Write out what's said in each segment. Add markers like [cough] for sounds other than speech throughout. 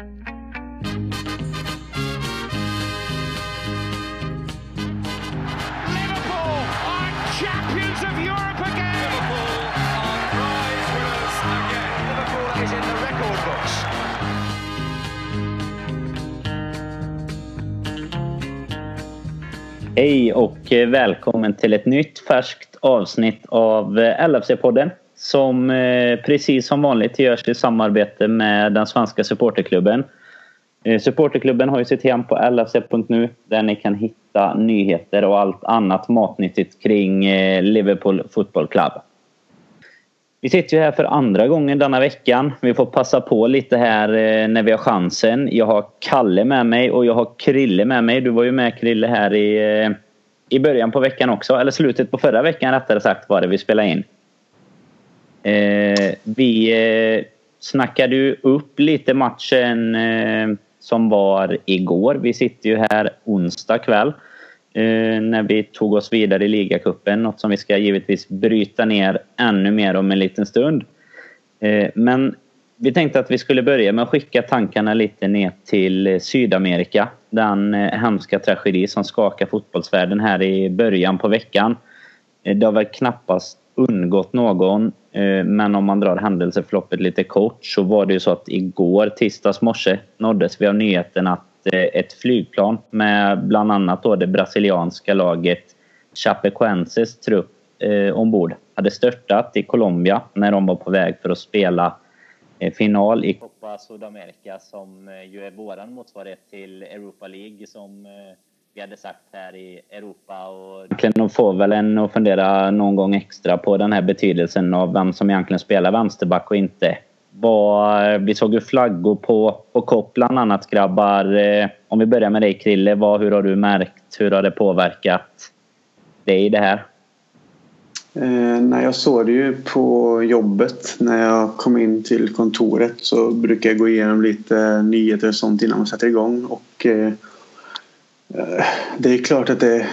Liverpool are champions of Europe again. Liverpool are prize winners again. Liverpool is in the record books. Hej och välkommen till ett nytt färskt avsnitt av eh, LFC-podden som eh, precis som vanligt görs i samarbete med den svenska supporterklubben. Eh, supporterklubben har ju sitt hem på lfc.nu där ni kan hitta nyheter och allt annat matnyttigt kring eh, Liverpool Football Club. Vi sitter ju här för andra gången denna veckan. Vi får passa på lite här när vi har chansen. Jag har Kalle med mig och jag har Krille med mig. Du var ju med Krille här i, i början på veckan också. Eller slutet på förra veckan rättare sagt var det vi spelade in. Eh, vi eh, snackade ju upp lite matchen eh, som var igår. Vi sitter ju här onsdag kväll eh, när vi tog oss vidare i ligacupen. Något som vi ska givetvis bryta ner ännu mer om en liten stund. Eh, men vi tänkte att vi skulle börja med att skicka tankarna lite ner till eh, Sydamerika. Den hemska tragedi som skakar fotbollsvärlden här i början på veckan. Det har väl knappast undgått någon. Eh, men om man drar händelseförloppet lite kort så var det ju så att igår, tisdags morse, nåddes vi av nyheten att eh, ett flygplan med bland annat då det brasilianska laget Chapecoenses trupp eh, ombord hade störtat i Colombia när de var på väg för att spela eh, final i Copa Sudamerica som ju är våran motsvarighet till Europa League som vi hade sagt här i Europa. Och egentligen får väl en att fundera någon gång extra på den här betydelsen av vem som egentligen spelar vänsterback och inte. vi såg ju flaggor på, på kopp bland annat grabbar. Eh, om vi börjar med dig Krille, vad, hur har du märkt? Hur har det påverkat dig det här? Eh, när jag såg det ju på jobbet när jag kom in till kontoret så brukar jag gå igenom lite nyheter och sånt innan man sätter igång. Och, eh, Eh, Eh, det är klart att det,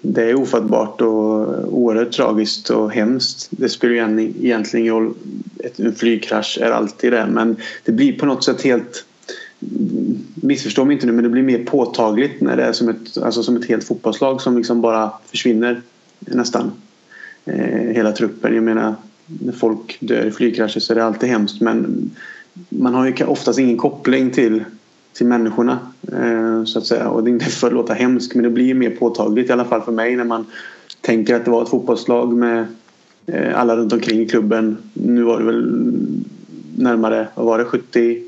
det är ofattbart och oerhört tragiskt och hemskt. Det spelar ju egentligen ingen roll. En flygkrasch är alltid det men det blir på något sätt helt Missförstå mig inte nu men det blir mer påtagligt när det är som ett, alltså som ett helt fotbollslag som liksom bara försvinner nästan. Eh, hela truppen. Jag menar när folk dör i flygkrascher så är det alltid hemskt men man har ju oftast ingen koppling till till människorna. Eh, så att säga. Och det är inte för att låta hemskt men det blir mer påtagligt i alla fall för mig när man tänker att det var ett fotbollslag med eh, alla runt omkring i klubben. Nu var det väl närmare, vad var det, 70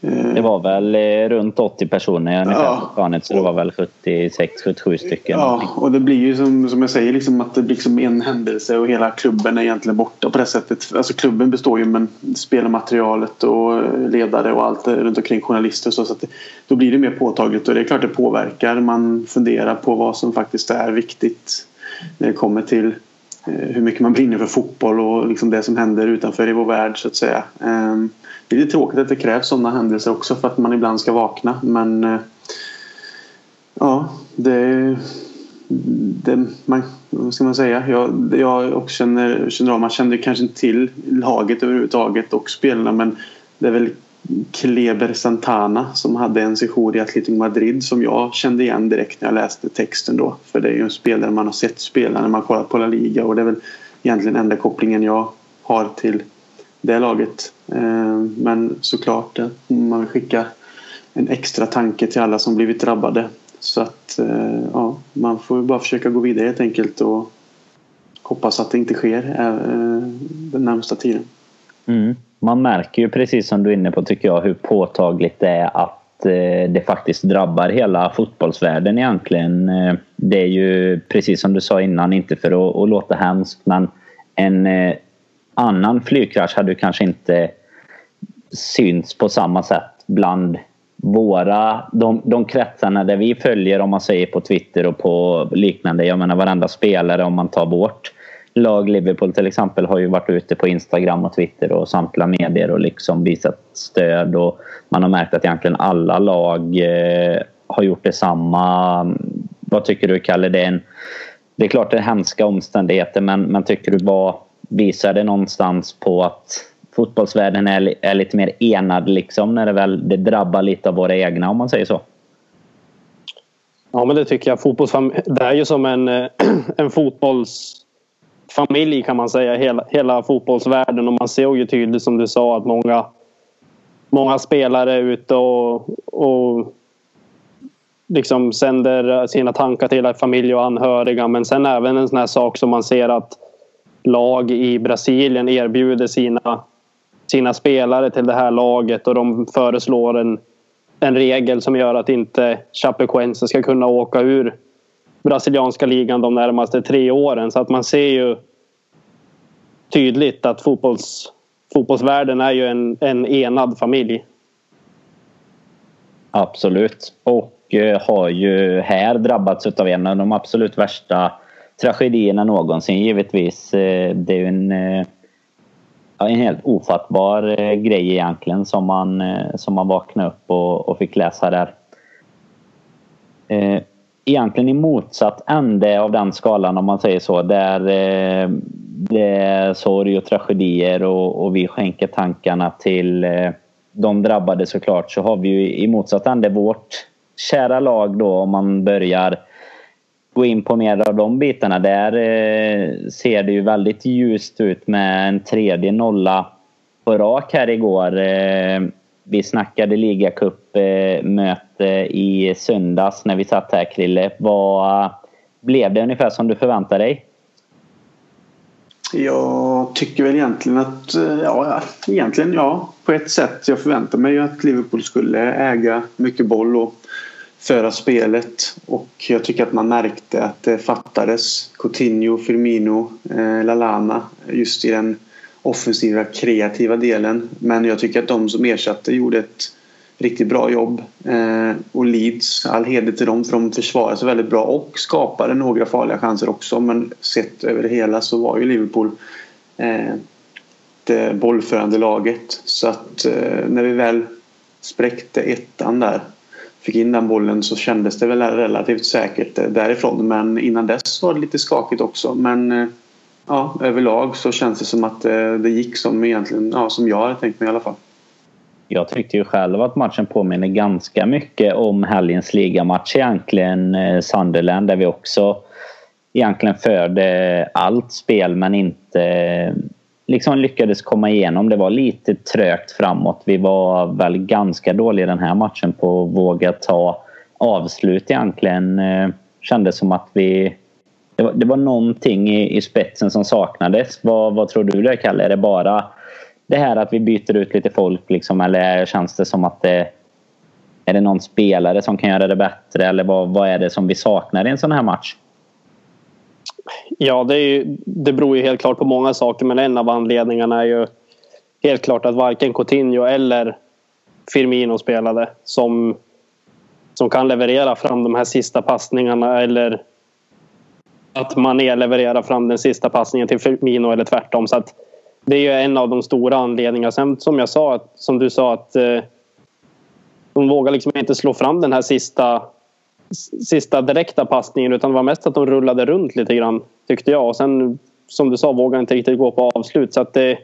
det var väl eh, runt 80 personer ungefär ja. på planet så det var väl 76-77 stycken. Ja, och det blir ju som, som jag säger liksom att det blir liksom en händelse och hela klubben är egentligen borta på det sättet. Alltså klubben består ju men spelarmaterialet och ledare och allt runt omkring journalister och så. så att det, då blir det mer påtagligt och det är klart det påverkar. Man funderar på vad som faktiskt är viktigt när det kommer till Eh, hur mycket man brinner för fotboll och liksom det som händer utanför i vår värld så att säga. Ehm, det är lite tråkigt att det krävs sådana händelser också för att man ibland ska vakna men eh, ja, det, det man, vad ska man säga? Jag, jag också känner, känner av, man kände kanske inte till laget överhuvudtaget och spelarna men det är väl Kleber Santana som hade en session i Atletico Madrid som jag kände igen direkt när jag läste texten då. För det är ju en spelare man har sett spela när man kollat på La Liga och det är väl egentligen enda kopplingen jag har till det laget. Eh, men såklart att man skickar en extra tanke till alla som blivit drabbade. Så att eh, ja, man får bara försöka gå vidare helt enkelt och hoppas att det inte sker den närmsta tiden. Mm. Man märker ju precis som du är inne på tycker jag hur påtagligt det är att eh, det faktiskt drabbar hela fotbollsvärlden egentligen. Eh, det är ju precis som du sa innan, inte för att, att låta hemskt men en eh, annan flygkrasch hade kanske inte synts på samma sätt bland våra, de, de kretsarna där vi följer om man säger på Twitter och på liknande. Jag menar varenda spelare om man tar bort lag Liverpool till exempel har ju varit ute på Instagram och Twitter och samtliga medier och liksom visat stöd och man har märkt att egentligen alla lag eh, har gjort detsamma. Vad tycker du Kalle? Det är, en, det är klart det är hemska omständigheter men, men tycker du vad visar det någonstans på att fotbollsvärlden är, är lite mer enad liksom när det väl det drabbar lite av våra egna om man säger så? Ja men det tycker jag. det är ju som en, eh, [clears throat] en familj kan man säga. Hela, hela fotbollsvärlden och man ser ju tydligt som du sa att många, många spelare är ute och, och liksom sänder sina tankar till familj och anhöriga men sen även en sån här sak som man ser att lag i Brasilien erbjuder sina, sina spelare till det här laget och de föreslår en, en regel som gör att inte Chapecoense ska kunna åka ur brasilianska ligan de närmaste tre åren. Så att man ser ju tydligt att fotbolls, fotbollsvärlden är ju en, en enad familj. Absolut. Och eh, har ju här drabbats av en av de absolut värsta tragedierna någonsin givetvis. Eh, det är ju en, eh, en helt ofattbar grej egentligen som man, som man vaknade upp och, och fick läsa där. Egentligen i motsatt ände av den skalan om man säger så. Där eh, det är sorg och tragedier och, och vi skänker tankarna till eh, de drabbade såklart så har vi ju i motsatt ände vårt kära lag då om man börjar gå in på mer av de bitarna. Där eh, ser det ju väldigt ljust ut med en tredje nolla på rak här igår. Eh, vi snackade ligacupmöte eh, i söndags när vi satt här Krille. Vad eh, blev det ungefär som du förväntade dig? Jag tycker väl egentligen att, eh, ja, egentligen ja, på ett sätt. Jag förväntade mig att Liverpool skulle äga mycket boll och föra spelet och jag tycker att man märkte att det fattades Coutinho, Firmino, eh, Lalana just i den offensiva kreativa delen. Men jag tycker att de som ersatte gjorde ett riktigt bra jobb. Eh, och Leeds, all heder till dem för de försvarade sig väldigt bra och skapade några farliga chanser också. Men sett över det hela så var ju Liverpool eh, det bollförande laget. Så att eh, när vi väl spräckte ettan där fick in den bollen så kändes det väl relativt säkert eh, därifrån. Men innan dess var det lite skakigt också. Men eh, ja, överlag så känns det som att eh, det gick som, egentligen, ja, som jag hade tänkt mig i alla fall. Jag tyckte ju själv att matchen påminner ganska mycket om helgens ligamatch egentligen. Eh, Sunderland där vi också egentligen förde allt spel men inte eh, liksom lyckades komma igenom. Det var lite trögt framåt. Vi var väl ganska dåliga den här matchen på att våga ta avslut egentligen. Kändes som att vi... Det var, det var någonting i, i spetsen som saknades. Vad, vad tror du det Kalle? Är det bara det här att vi byter ut lite folk liksom, eller känns det som att det är det någon spelare som kan göra det bättre eller vad, vad är det som vi saknar i en sån här match? Ja, det, är ju, det beror ju helt klart på många saker men en av anledningarna är ju helt klart att varken Coutinho eller Firmino spelade som, som kan leverera fram de här sista passningarna eller att Mané levererar fram den sista passningen till Firmino eller tvärtom. Så att det är ju en av de stora anledningarna. Sen som jag sa, som du sa att eh, de vågar liksom inte slå fram den här sista sista direkta passningen utan det var mest att de rullade runt lite grann tyckte jag. Och sen som du sa vågade inte riktigt gå på avslut. Så att det,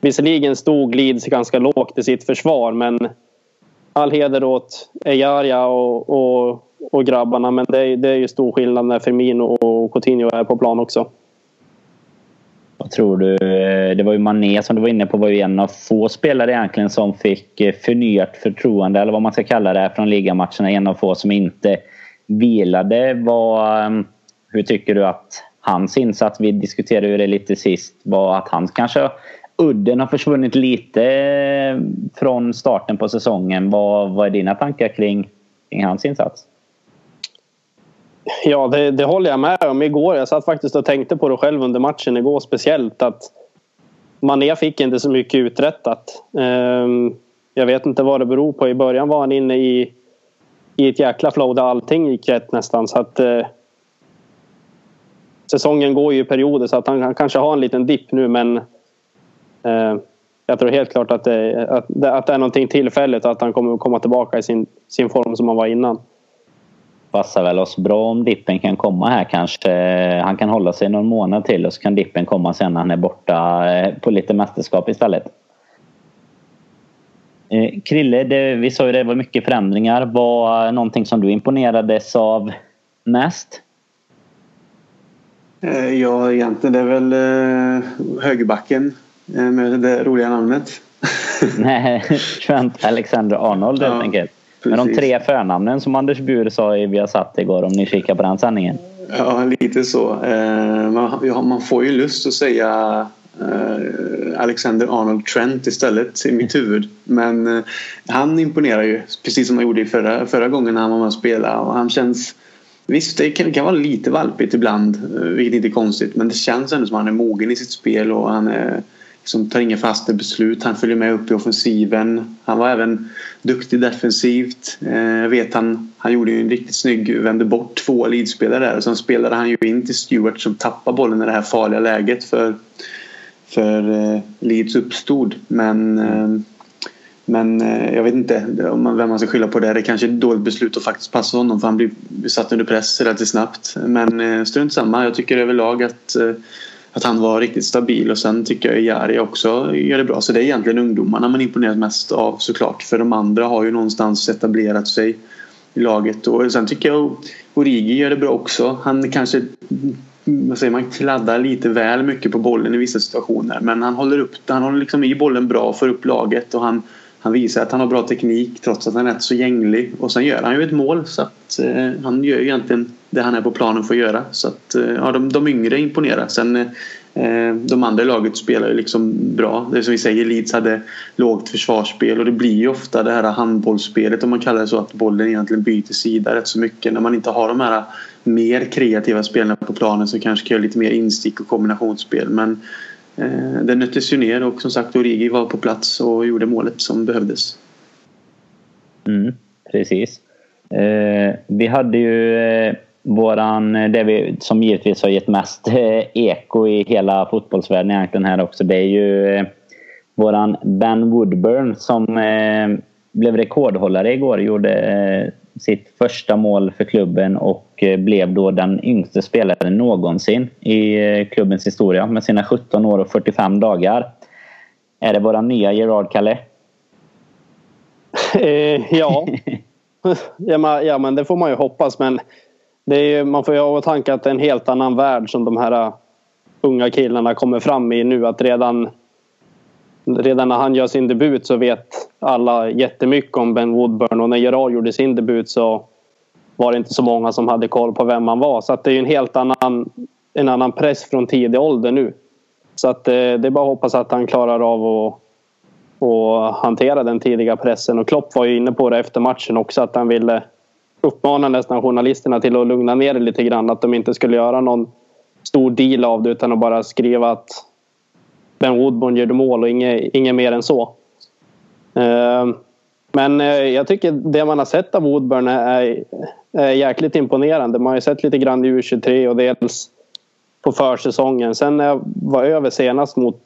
visserligen stod Leeds ganska lågt i sitt försvar men all heder åt Ejaria och, och, och grabbarna men det är, det är ju stor skillnad när Firmino och Coutinho är på plan också. Vad tror du? Eh, det var ju Mané som du var inne på var ju en av få spelare egentligen som fick eh, förnyat förtroende eller vad man ska kalla det från ligamatcherna. En av få som inte vilade. Var, ehm, hur tycker du att hans insats, vi diskuterade ju det lite sist, var att han kanske udden har försvunnit lite eh, från starten på säsongen. Vad, vad är dina tankar kring, kring hans insats? Ja, det, det, håller jag med om. Igår, jag satt faktiskt och tänkte på det själv under matchen igår speciellt att Mané fick inte så mycket uträttat. Ehm, jag vet inte vad det beror på. I början var han inne i, i ett jäkla flow där allting gick rätt nästan. Så att, eh, säsongen går ju i perioder så att han, han kanske har en liten dipp nu men eh, jag tror helt klart att det, att, att det är någonting tillfälligt och att han kommer komma tillbaka i sin, sin form som han var innan passar väl oss bra om Dippen kan komma här kanske. Han kan hålla sig någon månad till och så kan Dippen komma sen när han är borta eh, på lite mästerskap istället. Eh, Krille, det, vi sa ju det var mycket förändringar. Var någonting som du imponerades av mest? Eh, ja, egentligen det är väl högerbacken med det roliga namnet. Nej, [laughs] Trent Alexander-Arnold helt ja. enkelt. Med de tre förnamnen som Anders Bur sa i Viasat igår om ni kikar på den sändningen. Ja, lite så. Eh, man får ju lust att säga eh, Alexander Arnold Trent istället i mitt huvud. Men eh, han imponerar ju precis som han gjorde förra, förra gången när han var med och spelade. Och han känns Visst, det kan, kan vara lite valpigt ibland, vilket inte är konstigt. Men det känns ändå som att han är mogen i sitt spel och han är liksom tar inga fasta beslut. Han följer med upp i offensiven. Han var även duktig defensivt. Eh, jag vet han, han gjorde ju en riktigt snygg, vände bort två leadspelare där och sen spelade han ju in till Stewart som tappade bollen i det här farliga läget för, för eh, Leeds uppstod. Men eh, men jag vet inte vem man ska skylla på det. Det kanske är ett dåligt beslut att faktiskt passa honom för han blir satt under press relativt snabbt. Men strunt samma. Jag tycker överlag att att han var riktigt stabil och sen tycker jag Jari också gör det bra. Så det är egentligen ungdomarna man imponeras mest av såklart. För de andra har ju någonstans etablerat sig i laget. Och sen tycker jag Origi gör det bra också. Han kanske vad säger man, kladdar lite väl mycket på bollen i vissa situationer. Men han håller, upp, han håller liksom i bollen bra, för upp laget och han, han visar att han har bra teknik trots att han är rätt så gänglig. Och sen gör han ju ett mål så att eh, han gör ju egentligen det han är på planen för att göra. Så att, eh, ja, de, de yngre imponerar. Sen eh, de andra i laget spelar ju liksom bra. Det är som vi säger, Leeds hade lågt försvarsspel och det blir ju ofta det här handbollsspelet om man kallar det så att bollen egentligen byter sida rätt så mycket. När man inte har de här mer kreativa spelarna på planen som kanske kan göra lite mer instick och kombinationsspel. Men eh, det nöttes ju ner och som sagt Origi var på plats och gjorde målet som behövdes. Mm, precis. Eh, vi hade ju eh, våran, det vi, som givetvis har gett mest eh, eko i hela fotbollsvärlden egentligen här också. Det är ju eh, våran Ben Woodburn som eh, blev rekordhållare igår. Gjorde eh, sitt första mål för klubben och eh, blev då den yngste spelaren någonsin i eh, klubbens historia med sina 17 år och 45 dagar. Är det våran nya Gerard Kalle? [laughs] ja. [laughs] [laughs] ja, men, ja, men det får man ju hoppas. Men är, man får ju ha i åtanke att det är en helt annan värld som de här äh, unga killarna kommer fram i nu. Att redan, redan när han gör sin debut så vet alla jättemycket om Ben Woodburn och när Gerard gjorde sin debut så var det inte så många som hade koll på vem han var. Så att det är ju en helt annan, en annan press från tidig ålder nu. Så att det, det är bara att hoppas att han klarar av att och hantera den tidiga pressen. Och Klopp var ju inne på det efter matchen också att han ville uppmana nästan journalisterna till att lugna ner det lite grann. Att de inte skulle göra någon stor deal av det utan att bara skriva att Ben Woodburn gjorde mål och inget, inget mer än så. Ehm, men eh, jag tycker det man har sett av Woodburn är, är jäkligt imponerande. Man har ju sett lite grann i U23 och dels på försäsongen. Sen när jag var över senast mot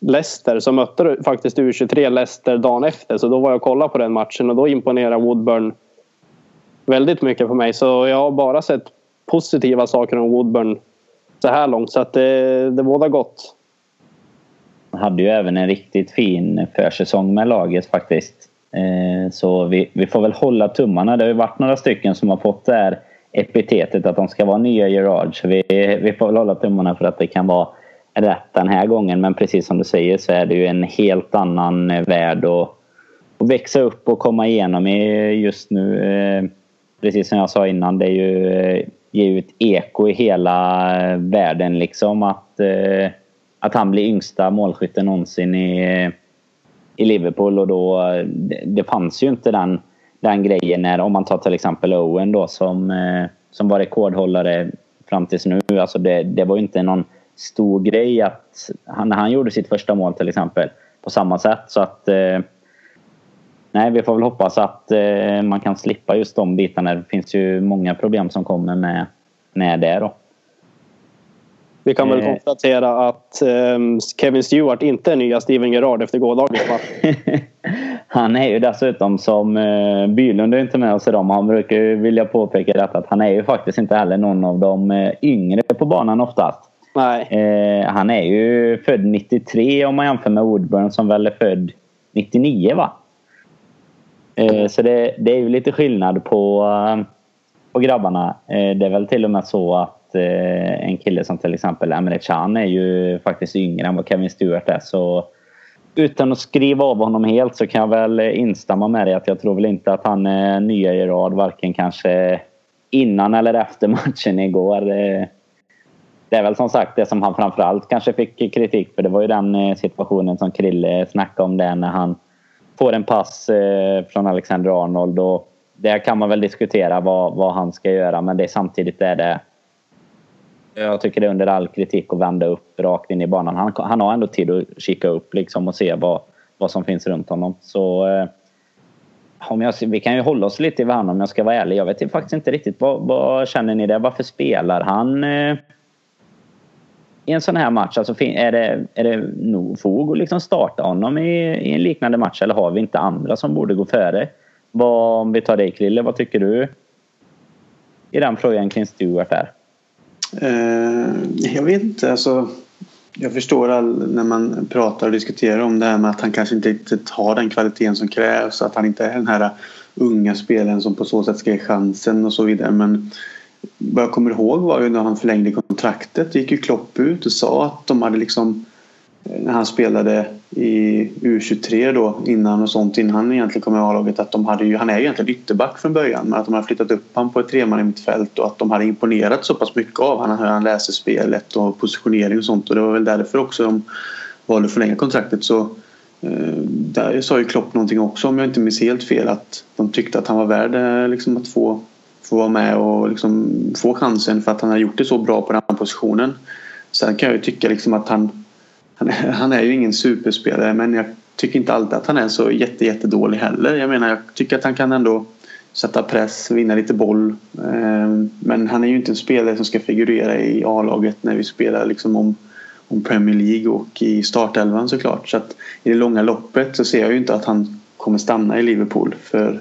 Leicester så mötte faktiskt U23 Leicester dagen efter. Så då var jag och kollade på den matchen och då imponerade Woodburn väldigt mycket på mig. Så jag har bara sett positiva saker om Woodburn så här långt. Så att det, det båda gott. Han hade ju även en riktigt fin försäsong med laget faktiskt. Eh, så vi, vi får väl hålla tummarna. Det har ju varit några stycken som har fått det här epitetet att de ska vara nya Gerard. Så vi, vi får väl hålla tummarna för att det kan vara rätt den här gången. Men precis som du säger så är det ju en helt annan eh, värld att, att växa upp och komma igenom i just nu. Eh, precis som jag sa innan, det är ju, eh, ger ju ett eko i hela världen liksom att, att han blir yngsta målskytten någonsin i, i Liverpool och då det, det fanns ju inte den, den grejen när, om man tar till exempel Owen då som, som var rekordhållare fram tills nu. Alltså det, det var ju inte någon stor grej att han, när han gjorde sitt första mål till exempel på samma sätt så att nej, vi får väl hoppas att eh, man kan slippa just de bitarna. Det finns ju många problem som kommer med, med det då. Vi kan väl eh. konstatera att eh, Kevin Stewart inte är nya Steven Gerrard efter gårdagens [laughs] match. Han är ju dessutom som eh, Bylund är inte med oss idag, men han brukar ju vilja påpeka detta att han är ju faktiskt inte heller någon av de eh, yngre på banan oftast. Nej. Eh, han är ju född 93 om man jämför med Woodburn som väl är född 99 va? Eh, så det, det, är ju lite skillnad på, eh, på grabbarna. Eh, det är väl till och med så att eh, en kille som till exempel Emre Can är ju faktiskt yngre än vad Kevin Stewart är. Så utan att skriva av honom helt så kan jag väl instämma med dig att jag tror väl inte att han är nya i rad varken kanske innan eller efter [laughs] matchen igår. Eh, det är väl som sagt det som han framförallt kanske fick kritik för. Det var ju den eh, situationen som Krille snackade om det när han får en pass eh, från Alexander Arnold. Och där kan man väl diskutera vad, vad han ska göra men det är samtidigt är det jag tycker det är under all kritik att vända upp rakt in i banan. Han, han har ändå tid att kika upp liksom och se vad, vad som finns runt honom. Så eh, om jag, vi kan ju hålla oss lite i varandra om jag ska vara ärlig. Jag vet faktiskt inte riktigt. Vad, vad känner ni där? Varför spelar han eh, i en sån här match? Alltså, är, det, är det nog fog att liksom starta honom i, i en liknande match eller har vi inte andra som borde gå före? Vad, om vi tar dig Krille, vad tycker du i den frågan kring Stewart där? Eh, jag vet inte. Alltså, jag förstår all, när man pratar och diskuterar om det här med att han kanske inte riktigt har den kvaliteten som krävs. Att han inte är den här unga spelaren som på så sätt ska ge chansen och så vidare. Men vad jag kommer ihåg var ju när han förlängde kontraktet. Gick ju Klopp ut och sa att de hade liksom eh, när han spelade i U23 då innan och sånt innan han egentligen kom i A-laget att de hade ju, han är ju egentligen ytterback från början men att de hade flyttat upp honom på ett treman i mittfält och att de hade imponerat så pass mycket av honom hur han läser spelet och positionering och sånt. Och det var väl därför också de valde att förlänga kontraktet. Så eh, där sa ju Klopp någonting också om jag inte minns helt fel att de tyckte att han var värd eh, liksom, att få, få vara med och liksom, få chansen för att han har gjort det så bra på den positionen. Sen kan jag ju tycka liksom att han han är, [laughs] han är ju ingen superspelare men jag tycker inte alltid att han är så jätte, jättedålig heller. Jag menar jag tycker att han kan ändå sätta press, vinna lite boll. Eh, men han är ju inte en spelare som ska figurera i A-laget när vi spelar liksom om, om Premier League och i startelvan såklart. Så att i det långa loppet så ser jag ju inte att han kommer stanna i Liverpool. För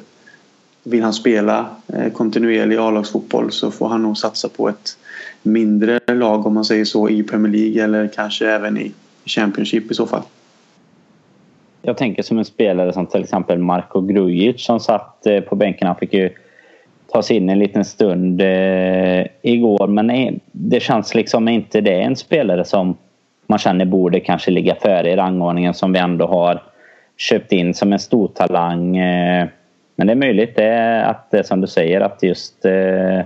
vill han spela eh, kontinuerlig A-lagsfotboll så får han nog satsa på ett mindre lag om man säger så i Premier League eller kanske även i Championship i så fall. Jag tänker som en spelare som till exempel Marko Grujic som satt eh, på bänken. Han fick ju ta sig in en liten stund eh, igår men eh, det känns liksom inte det en spelare som man känner borde kanske ligga före i rangordningen som vi ändå har köpt in som en stor talang. Eh, men det är möjligt det att det som du säger att just eh,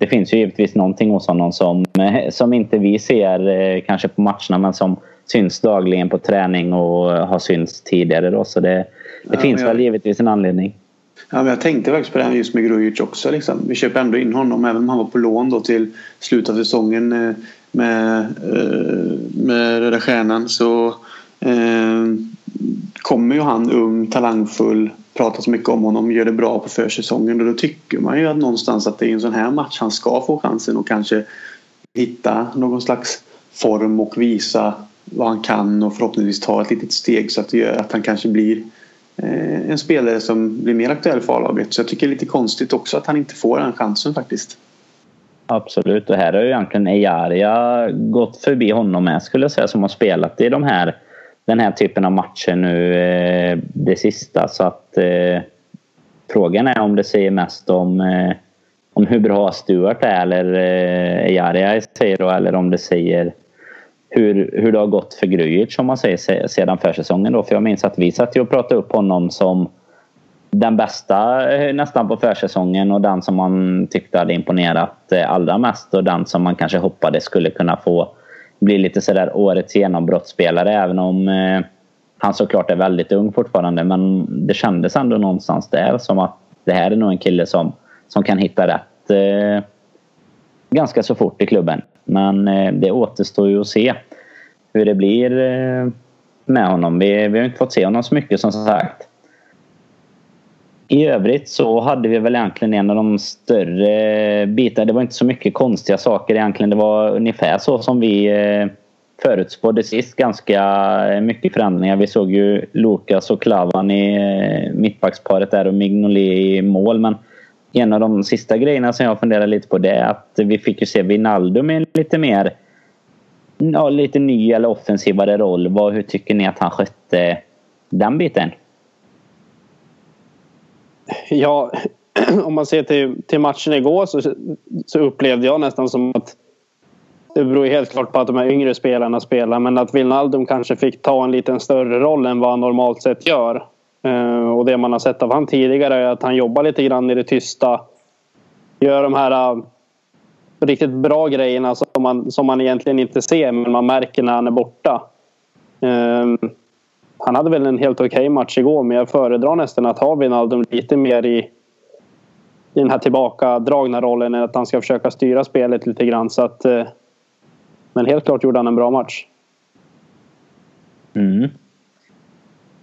det finns ju givetvis någonting hos honom som, eh, som inte vi ser eh, kanske på matcherna men som syns dagligen på träning och har synts tidigare. Då, så det, det ja, finns jag, väl givetvis en anledning. Ja, men jag tänkte faktiskt på det här just med Grujic också. Liksom. Vi köper ändå in honom även om han var på lån då till slutet av säsongen eh, med, med Röda Stjärnan. Så eh, kommer ju han ung, talangfull pratas mycket om honom, gör det bra på försäsongen och då tycker man ju att någonstans att det är en sån här match han ska få chansen och kanske hitta någon slags form och visa vad han kan och förhoppningsvis ta ett litet steg så att det gör att han kanske blir eh, en spelare som blir mer aktuell för A-laget. Så jag tycker det är lite konstigt också att han inte får den chansen faktiskt. Absolut och här har ju egentligen Ejaria gått förbi honom med skulle jag säga som har spelat i de här den här typen av matcher nu eh, det sista. Så att eh, frågan är om det säger mest om, eh, om hur bra Stuart är eller eh, Jaria säger då, eller om det säger hur, hur det har gått för Grujic som man säger sedan försäsongen då. För jag minns att vi satt och pratade upp honom som den bästa eh, nästan på försäsongen och den som man tyckte hade imponerat eh, allra mest och den som man kanske hoppades skulle kunna få blir lite sådär årets genombrottsspelare även om eh, han såklart är väldigt ung fortfarande. Men det kändes ändå någonstans där som att det här är nog en kille som, som kan hitta rätt eh, ganska så fort i klubben. Men eh, det återstår ju att se hur det blir eh, med honom. Vi, vi har inte fått se honom så mycket som sagt. I övrigt så hade vi väl egentligen en av de större bitarna. Det var inte så mycket konstiga saker egentligen. Det var ungefär så som vi eh, förutspådde sist ganska eh, mycket förändringar. Vi såg ju Lukas och Klavan i eh, mittbacksparet där och Mignolet i mål. Men en av de sista grejerna som jag funderar lite på det är att vi fick ju se Wijnaldum i en lite mer ja, lite ny eller offensivare roll. Vad, hur tycker ni att han skötte den biten? Ja, [clears throat] om man ser till, till matchen igår så, så upplevde jag nästan som att det beror helt klart på att de här yngre spelarna spelar men att Wijnaldum kanske fick ta en lite större roll än vad han normalt sett gör. Eh, och det man har sett av han tidigare är att han jobbar lite grann i det tysta. Gör de här eh, riktigt bra grejerna som man, som man egentligen inte ser men man märker när han är borta. Eh, han hade väl en helt okej okay match igår men jag föredrar nästan att ha Wijnaldum lite mer i, i den här tillbakadragna rollen än att han ska försöka styra spelet lite grann. Så att, eh, men helt klart gjorde han en bra match. Mm.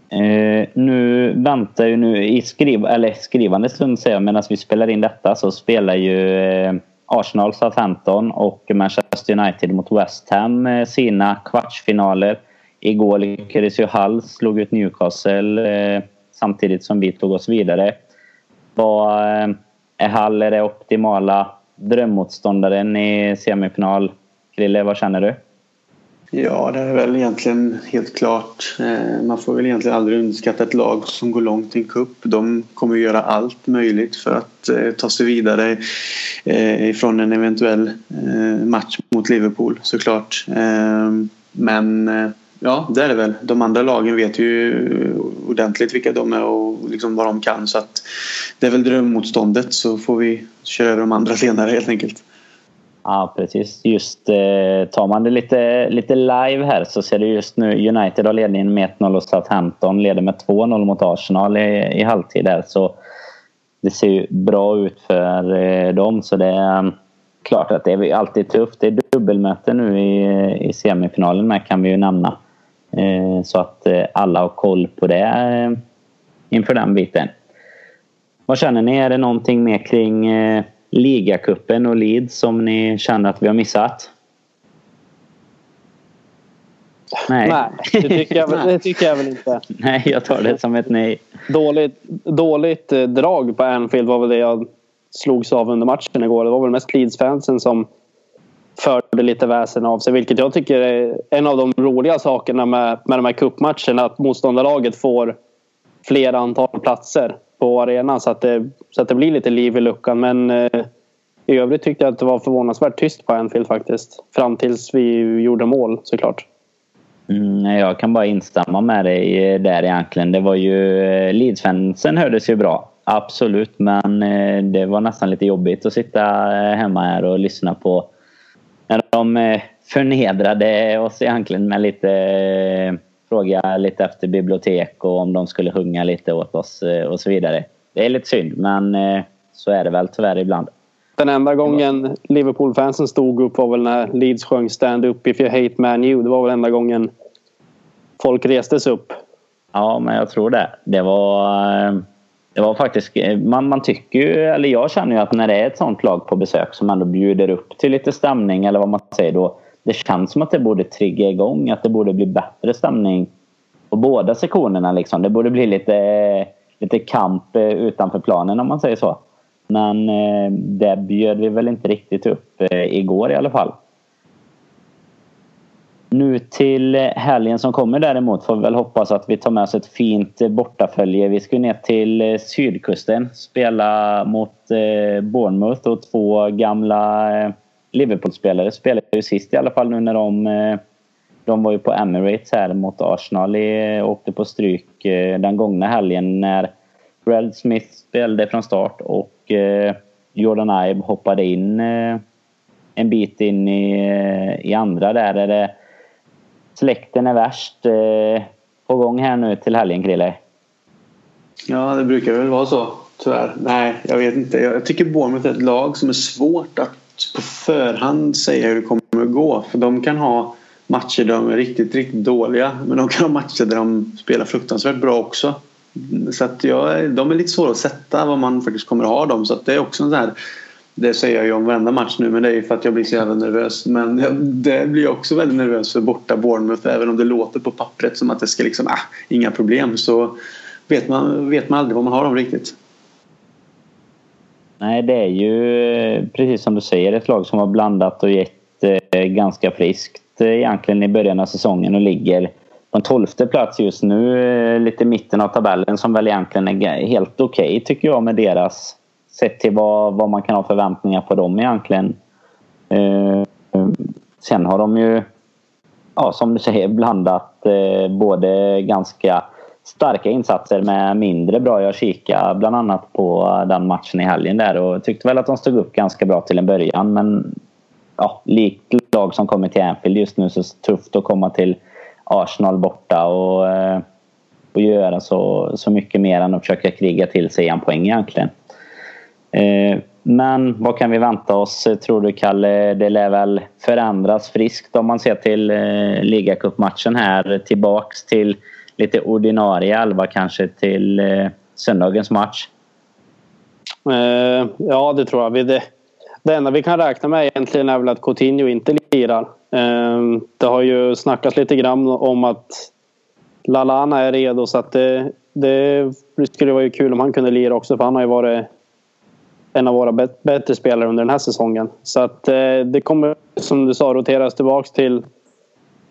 Eh, nu väntar ju nu i skriv, eller skrivande stund säger jag, medan vi spelar in detta så spelar ju eh, Arsenal, Southampton och Manchester United mot West Ham eh, sina kvartsfinaler. Igår lyckades ju Hull slog ut Newcastle eh, samtidigt som vi tog oss vidare. Vad eh, är Hull är det optimala drömmotståndaren i semifinal Krille, vad känner du? Ja, det är väl egentligen helt klart. Eh, man får väl egentligen aldrig underskatta ett lag som går långt i en cup. De kommer göra allt möjligt för att eh, ta sig vidare ifrån en eventuell match mot Liverpool såklart. Men ja, det är det väl. De andra lagen vet ju ordentligt vilka de är och liksom vad de kan så att det är väl drömmotståndet så får vi köra över de andra senare helt enkelt. Ja, precis. Just eh, tar man det lite, lite live här så ser det just nu United har ledningen med 1-0 och Southampton leder med 2-0 mot Arsenal i, i halvtid här. Så det ser ju bra ut för eh, dem. Så det är eh, klart att det är alltid tufft. Det är dubbelmöte nu i, i semifinalen med kan vi ju nämna. Eh, så att eh, alla har koll på det eh, inför den biten. Vad känner ni? Är det någonting mer kring ligacupen och Leeds som ni känner att vi har missat? Nej, nej det, tycker jag, [laughs] det tycker jag väl inte. Nej, jag tar det som ett nej. Dåligt, dåligt drag på Anfield var väl det jag slogs av under matchen igår. Det var väl mest Leeds-fansen som förde lite väsen av sig. Vilket jag tycker är en av de roliga sakerna med, med de här cupmatcherna. Att motståndarlaget får fler antal platser på arenan så att det, så att det blir lite liv i luckan. Men eh, i övrigt tyckte jag att det var förvånansvärt tyst på Anfield faktiskt. Fram tills vi gjorde mål såklart. Mm, jag kan bara instämma med dig där egentligen. Det var ju... Eh, Leeds-fansen hördes ju bra. Absolut, men eh, det var nästan lite jobbigt att sitta eh, hemma här och lyssna på när de förnedrade oss egentligen med lite fråga lite efter bibliotek och om de skulle sjunga lite åt oss eh, och så vidare. Det är lite synd men eh, så är det väl tyvärr ibland. Den enda gången Liverpool-fansen stod upp var väl när Leeds sjöng Stand up if you hate Man U. Det var väl enda gången folk restes upp. Ja, men jag tror det. Det var, eh, det var faktiskt... Eh, man, man tycker ju, eller jag känner ju att när det är ett sånt lag på besök som ändå bjuder upp till lite stämning eller vad man säger då det känns som att det borde trigga igång, att det borde bli bättre stämning på båda sektionerna. Liksom. Det borde bli lite, lite kamp eh, utanför planen om man säger så. Men eh, det bjöd vi väl inte riktigt upp igår i alla fall. Nu till helgen som kommer däremot får vi väl hoppas att vi tar med oss ett fint bortafölje. Vi ska ner till eh, sydkusten, spela mot eh, Bournemouth och två gamla eh, Liverpool-spelare spelade ju sist i alla fall nu när de de var ju på Emirates här mot Arsenal och åkte på stryk den gångna helgen när Brad Smith spelade från start och Jordan Ibe hoppade in en bit in i, i andra där. Är det släkten är värst eh, på gång här nu till helgen, Krille? Ja, det brukar väl vara så, tyvärr. Nej, jag vet inte. Jag tycker Bournemouth är ett lag som är svårt att på förhand säga hur det kommer att gå. För de kan ha matcher där de är riktigt, riktigt dåliga. Men de kan ha matcher där de spelar fruktansvärt bra också. Så att jag, de är lite svåra att sätta vad man faktiskt kommer att ha dem. Så att det är också en sån här det säger jag ju om varenda match nu men det är ju för att jag blir så jävla nervös. Men det blir jag också väldigt nervös för borta Bournemouth. Även om det låter på pappret som att det ska liksom, ah, inga problem. Så vet man, vet man aldrig vad man har dem riktigt. Nej, det är ju eh, precis som du säger ett lag som har blandat och gett eh, ganska friskt eh, egentligen i början av säsongen och ligger på en tolfte plats just nu. Eh, lite mitten av tabellen som väl egentligen är helt okej okay, tycker jag med deras sett till vad, vad man kan ha förväntningar på dem egentligen. Eh, eh, sen har de ju, ja, som du säger, blandat eh, både ganska starka insatser med mindre bra. Jag kikade bland annat på den matchen i helgen där och tyckte väl att de stod upp ganska bra till en början. Men ja, likt lag som kommer till Anfield just nu så är det tufft att komma till Arsenal borta och, eh, och göra så, så mycket mer än att försöka kriga till sig en poäng egentligen. Eh, men vad kan vi vänta oss eh, tror du Kalle? Det lär väl förändras friskt om man ser till eh, ligacupmatchen här tillbaks till lite ordinarie elva kanske till söndagens match? Ja, det tror jag. Det, det enda vi kan räkna med egentligen är väl att Coutinho inte lirar. Det har ju snackats lite grann om att Lalana är redo så att det, det skulle vara kul om han kunde lira också för han har ju varit en av våra bättre spelare under den här säsongen. Så att eh, det kommer som du sa roteras tillbaks till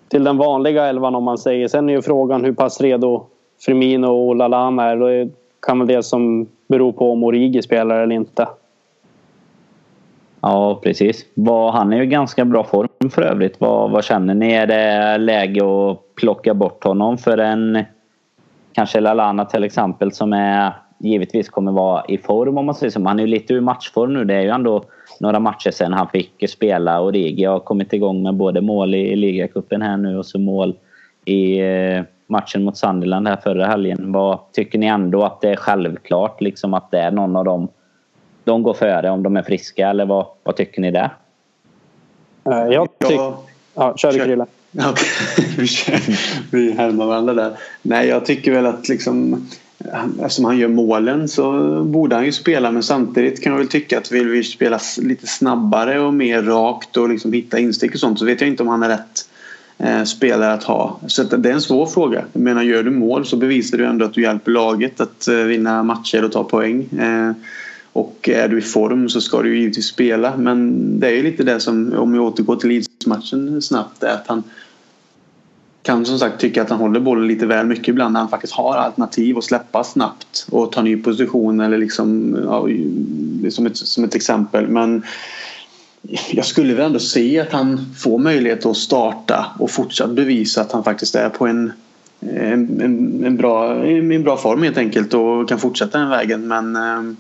till den vanliga elvan om man säger. Sen är ju frågan hur pass redo Firmino och Lalana är. Det kan väl det som beror på om Origi spelar eller inte. Ja, precis. Han är ju i ganska bra form för övrigt. Vad, vad känner ni? Är det läge att plocka bort honom för en kanske Lalana till exempel som är givetvis kommer vara i form om man säger så. Han är ju lite ur matchform nu. Det är ju ändå några matcher sedan han fick spela. Origi har kommit igång med både mål i ligacupen här nu och så mål i eh, matchen mot Sunderland här förra helgen. Vad Tycker ni ändå att det är självklart liksom att det är någon av dem de går före om de är friska eller vad, vad tycker ni där? Eh, jag tycker... Ja, kör du Krille. [laughs] vi, vi härmar varandra där. Nej, jag tycker väl att liksom eftersom han gör målen så borde han ju spela men samtidigt kan jag väl tycka att vill vi spela lite snabbare och mer rakt och liksom hitta instick och sånt så vet jag inte om han är rätt eh, spelare att ha. Så det är en svår fråga. Jag menar gör du mål så bevisar du ändå att du hjälper laget att eh, vinna matcher och ta poäng. Eh, och är du i form så ska du ju givetvis spela men det är ju lite det som om vi återgår till Leeds-matchen snabbt är att han kan som sagt tycka att han håller bollen lite väl mycket ibland när han faktiskt har alternativ att släppa snabbt och ta ny position eller liksom ja, som, ett, som ett exempel. Men jag skulle väl ändå se att han får möjlighet att starta och fortsatt bevisa att han faktiskt är på en, en, en, en bra, en bra form helt enkelt och kan fortsätta den vägen. Men eh,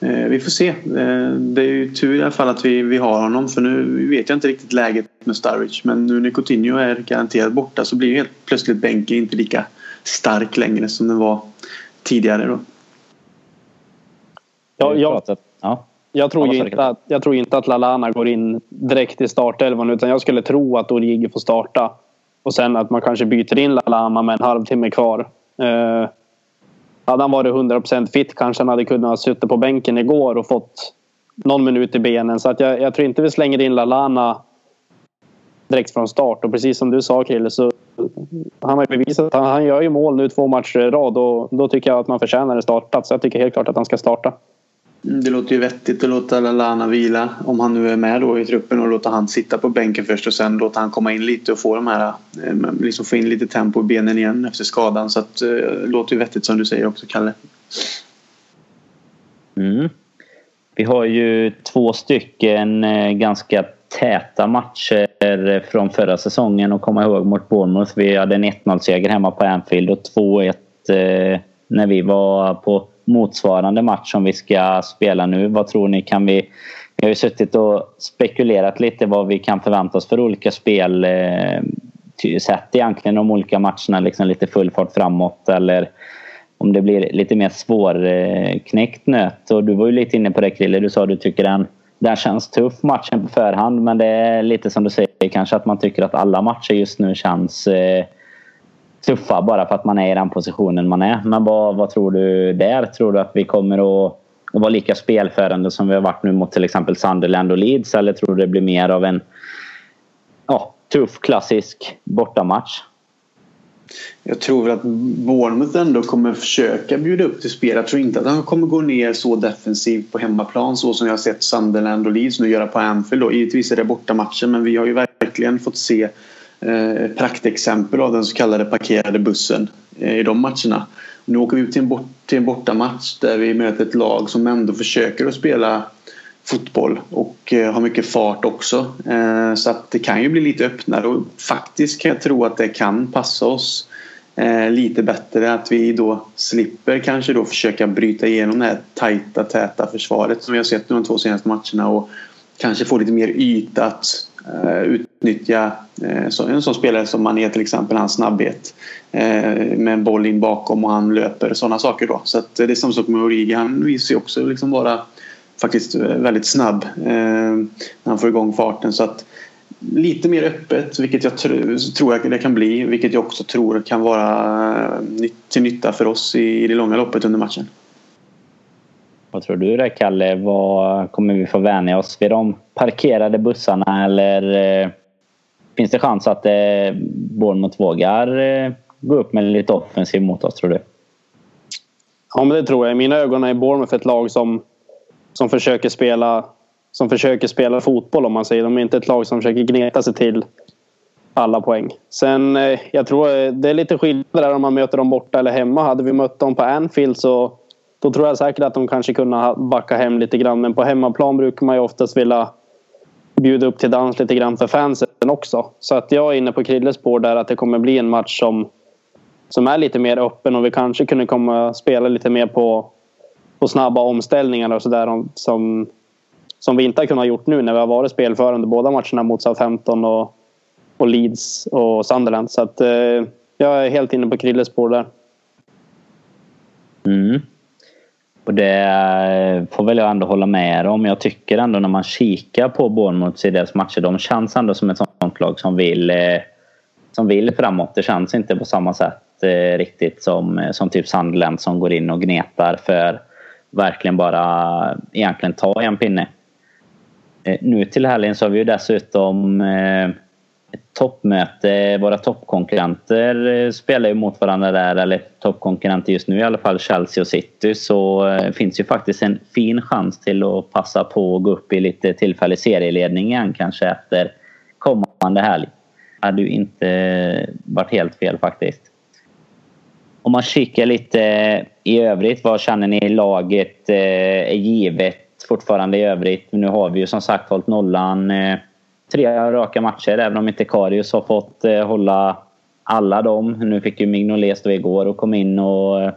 vi får se. Eh, det är ju tur i alla fall att vi, vi har honom för nu vet jag inte riktigt läget med Sturridge men nu när Coutinho är garanterat borta så blir helt plötsligt bänken inte lika stark längre som den var tidigare då. Ja, jag, ja. jag, tror ju inte att, jag tror inte att Lalana går in direkt i startelvan utan jag skulle tro att Origi får starta. Och sen att man kanske byter in Lalana med en halvtimme kvar. Hade han varit 100% fit kanske han hade kunnat sitta på bänken igår och fått någon minut i benen. Så att jag, jag tror inte vi slänger in Lalana direkt från start. Och precis som du sa Krille så han har bevisat att han, han gör ju mål nu två matcher i rad och då tycker jag att man förtjänar en startplats. Jag tycker helt klart att han ska starta. Mm, det låter ju vettigt att låta Lallana vila om han nu är med då i truppen och låta han sitta på bänken först och sen låta han komma in lite och få de här eh, liksom få in lite tempo i benen igen efter skadan så att eh, det låter ju vettigt som du säger också Kalle. Mm. Vi har ju två stycken eh, ganska täta matcher från förra säsongen att komma ihåg mot Bournemouth. Vi hade en 1-0 seger hemma på Anfield och 2-1 när vi var på motsvarande match som vi ska spela nu. Vad tror ni? Kan vi, vi har ju suttit och spekulerat lite vad vi kan förvänta oss för olika spel. Eh, sett egentligen de olika matcherna, liksom lite full fart framåt eller om det blir lite mer svårknäckt nöt. Och du var ju lite inne på det Krille, du sa att du tycker den, den känns tuff matchen på förhand men det är lite som du säger kanske att man tycker att alla matcher just nu känns eh, tuffa bara för att man är i den positionen man är. Men vad, vad tror du där? Tror du att vi kommer att, att vara lika spelförande som vi har varit nu mot till exempel Sunderland och Leeds? Eller tror du det blir mer av en ja, tuff klassisk bortamatch? Jag tror väl att Bournemouth ändå kommer försöka bjuda upp till spel. Jag tror inte att han kommer gå ner så defensivt på hemmaplan så som jag har sett Sunderland och Leeds nu göra på Anfield. Då. Givetvis är det bortamatchen men vi har ju verkligen fått se Eh, ett praktexempel av den så kallade parkerade bussen eh, i de matcherna. Nu åker vi ut till en, bort, till en bortamatch där vi möter ett lag som ändå försöker att spela fotboll och eh, har mycket fart också. Så att det kan ju bli lite öppnare och faktiskt kan jag tro att det kan passa oss lite bättre. Att vi då slipper kanske då försöka bryta igenom det här tajta, täta försvaret som vi har sett de två senaste matcherna och kanske få lite mer yta att utnyttja eh, en sån spelare som man är till exempel, hans snabbhet eh, med en boll in bakom och han löper sådana saker då. Så att det är samma sak med Origi. Han visar ju också liksom vara faktiskt eh, väldigt snabb när han får igång farten. Så att lite mer öppet, vilket jag tr tror det kan bli. Vilket jag också tror kan vara till nytta för oss i det långa loppet under matchen. Vad tror du där Kalle? Vad kommer vi få vänja oss vid de parkerade bussarna eller finns det chans att eh, Bournemouth vågar eh, gå upp med lite offensiv mot oss tror du? Ja men det tror jag. I mina ögon är Bournemouth ett lag som som försöker spela som försöker spela fotboll om man säger. De är inte ett lag som försöker gneta sig till alla poäng. Sen eh, jag tror eh, det är lite skillnad där om man möter dem borta eller hemma. Hade vi mött dem på Anfield så då tror jag säkert att de kanske kunde backa hem lite grann. Men på hemmaplan brukar man ju oftast vilja bjuda upp till dans lite grann för fansen också. Så att jag är inne på Krilles spår där att det kommer bli en match som, som är lite mer öppen och vi kanske kunde komma spela lite mer på på snabba omställningar och sådär som, som vi inte har kunnat gjort nu när vi har varit spelförande båda matcherna mot Southampton och, och Leeds och Sunderland. Så att, eh, jag är helt inne på Krilles spår där. Mm. Och det får väl jag ändå hålla med om. Jag tycker ändå när man kikar på Bournemouth i deras matcher, de känns ändå som ett sånt lag som vill, eh, som vill framåt. Det känns inte på samma sätt eh, riktigt som, eh, som typ Sunderland som går in och gnetar för verkligen bara egentligen ta en pinne. Nu till helgen så har vi ju dessutom eh, toppmöte. Våra toppkonkurrenter eh, spelar ju mot varandra där, eller toppkonkurrenter just nu i alla fall, Chelsea och City. Så det finns ju faktiskt en fin chans till att passa på att gå upp i lite tillfällig serieledning igen kanske efter kommande helg. Det hade ju inte eh, varit helt fel faktiskt. Om man kikar lite i övrigt, vad känner ni laget är givet fortfarande i övrigt? Nu har vi ju som sagt hållit nollan tre raka matcher även om inte Karius har fått eh, hålla alla dem. Nu fick ju Mignolet stå igår och kom in och eh,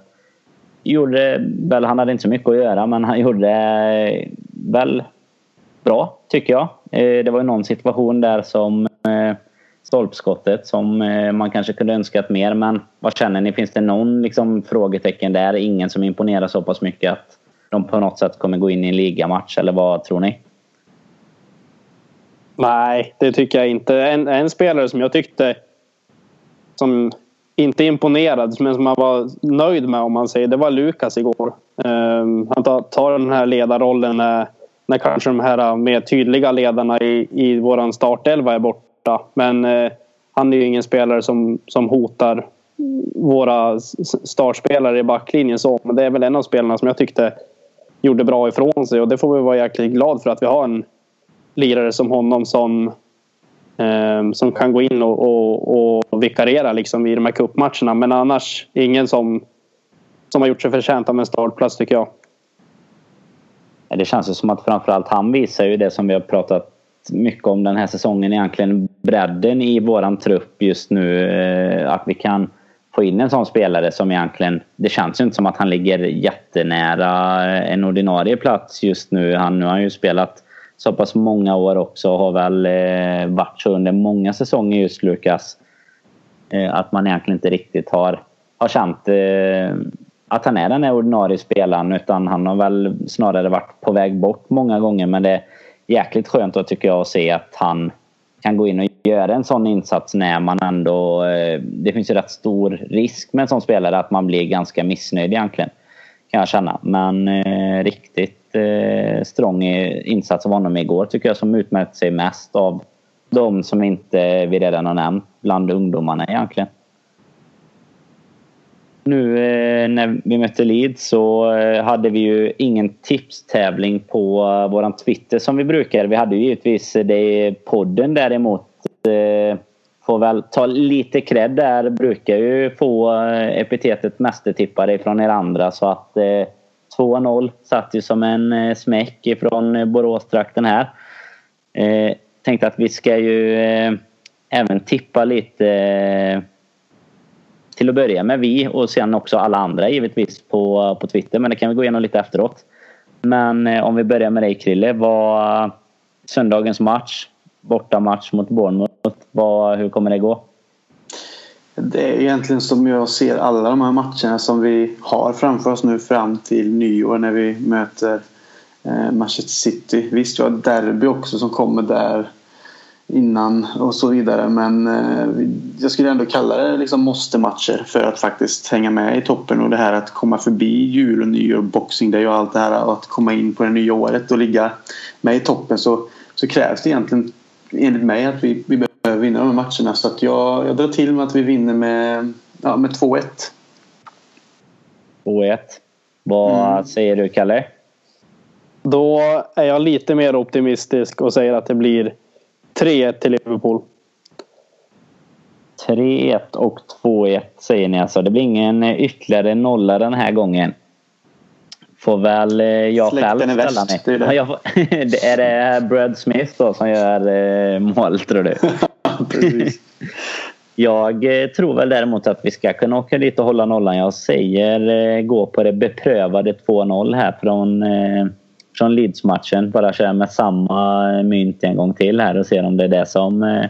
gjorde väl, han hade inte så mycket att göra men han gjorde eh, väl bra tycker jag. Eh, det var ju någon situation där som stolpskottet som eh, man kanske kunde önskat mer. Men vad känner ni? Finns det någon liksom, frågetecken där? Ingen som imponerar så pass mycket att de på något sätt kommer gå in i en ligamatch? Eller vad tror ni? Nej, det tycker jag inte. En, en spelare som jag tyckte som inte imponerad men som man var nöjd med om man säger det var Lukas igår. Um, han tar, tar den här ledarrollen när, när kanske de här äh, mer tydliga ledarna i, i våran startelva är borta. Men uh, han är ju ingen spelare som, som hotar våra startspelare i backlinjen så. Men det är väl en av spelarna som jag tyckte gjorde bra ifrån sig och det får vi vara jäkligt glad för att vi har en lirare som honom som eh, som kan gå in och, och, och vikariera liksom i de här cupmatcherna. Men annars ingen som, som har gjort sig förtjänt av en startplats tycker jag. Det känns ju som att framförallt han visar ju det som vi har pratat mycket om den här säsongen egentligen bredden i våran trupp just nu. Eh, att vi kan få in en sån spelare som egentligen... Det känns ju inte som att han ligger jättenära en ordinarie plats just nu. Han, nu har han ju spelat så pass många år också och har väl eh, varit så under många säsonger just Lukas. Eh, att man egentligen inte riktigt har, har känt eh, att han är den här ordinarie spelaren utan han har väl snarare varit på väg bort många gånger men det är jäkligt skönt då tycker jag att se att han kan gå in och göra en sån insats när man ändå... Eh, det finns ju rätt stor risk med en sån spelare att man blir ganska missnöjd egentligen. kan jag känna. Men eh, riktigt eh, strong insats av honom igår tycker jag som utmärkt sig mest av de som inte vi redan har nämnt bland ungdomarna egentligen. Nu eh, när vi mötte Leeds så eh, hade vi ju ingen tipstävling på eh, våran Twitter som vi brukar. Vi hade ju givetvis eh, det podden däremot. Eh, får väl ta lite cred där. Brukar ju få eh, epitetet mästertippare från er andra så att eh, 2-0 satt ju som en eh, smäck ifrån eh, Boråstrakten här. Eh, tänkte att vi ska ju eh, även tippa lite eh, till att börja med vi och sen också alla andra givetvis på, på Twitter men det kan vi gå igenom lite efteråt. Men eh, om vi börjar med dig Krille. Vad söndagens match bortamatch mot Bournemouth. Vad, hur kommer det gå? Det är egentligen som jag ser alla de här matcherna som vi har framför oss nu fram till nyår när vi möter eh, Manchester City. Visst, vi har derby också som kommer där innan och så vidare. Men eh, jag skulle ändå kalla det liksom måste-matcher för att faktiskt hänga med i toppen. Och det här att komma förbi jul och nyår, boxing day och allt det här och att komma in på det nya året och ligga med i toppen så, så krävs det egentligen enligt mig att vi, vi behöver vinna de här matcherna. Så att jag, jag drar till med att vi vinner med, ja, med 2-1. 2-1. Vad mm. säger du, Kalle? Då är jag lite mer optimistisk och säger att det blir 3-1 till Liverpool. 3-1 och 2-1 säger ni alltså. Det blir ingen ytterligare nolla den här gången får väl eh, jag Släkten själv ställa mig. Det är, det. Ja, får, [laughs] är det Brad Smith då som gör eh, mål tror du? [laughs] [laughs] Precis. Jag eh, tror väl däremot att vi ska kunna åka dit och hålla nollan. Jag säger eh, gå på det beprövade 2-0 här från, eh, från Leeds-matchen. Bara köra med samma mynt en gång till här och se om det är det som,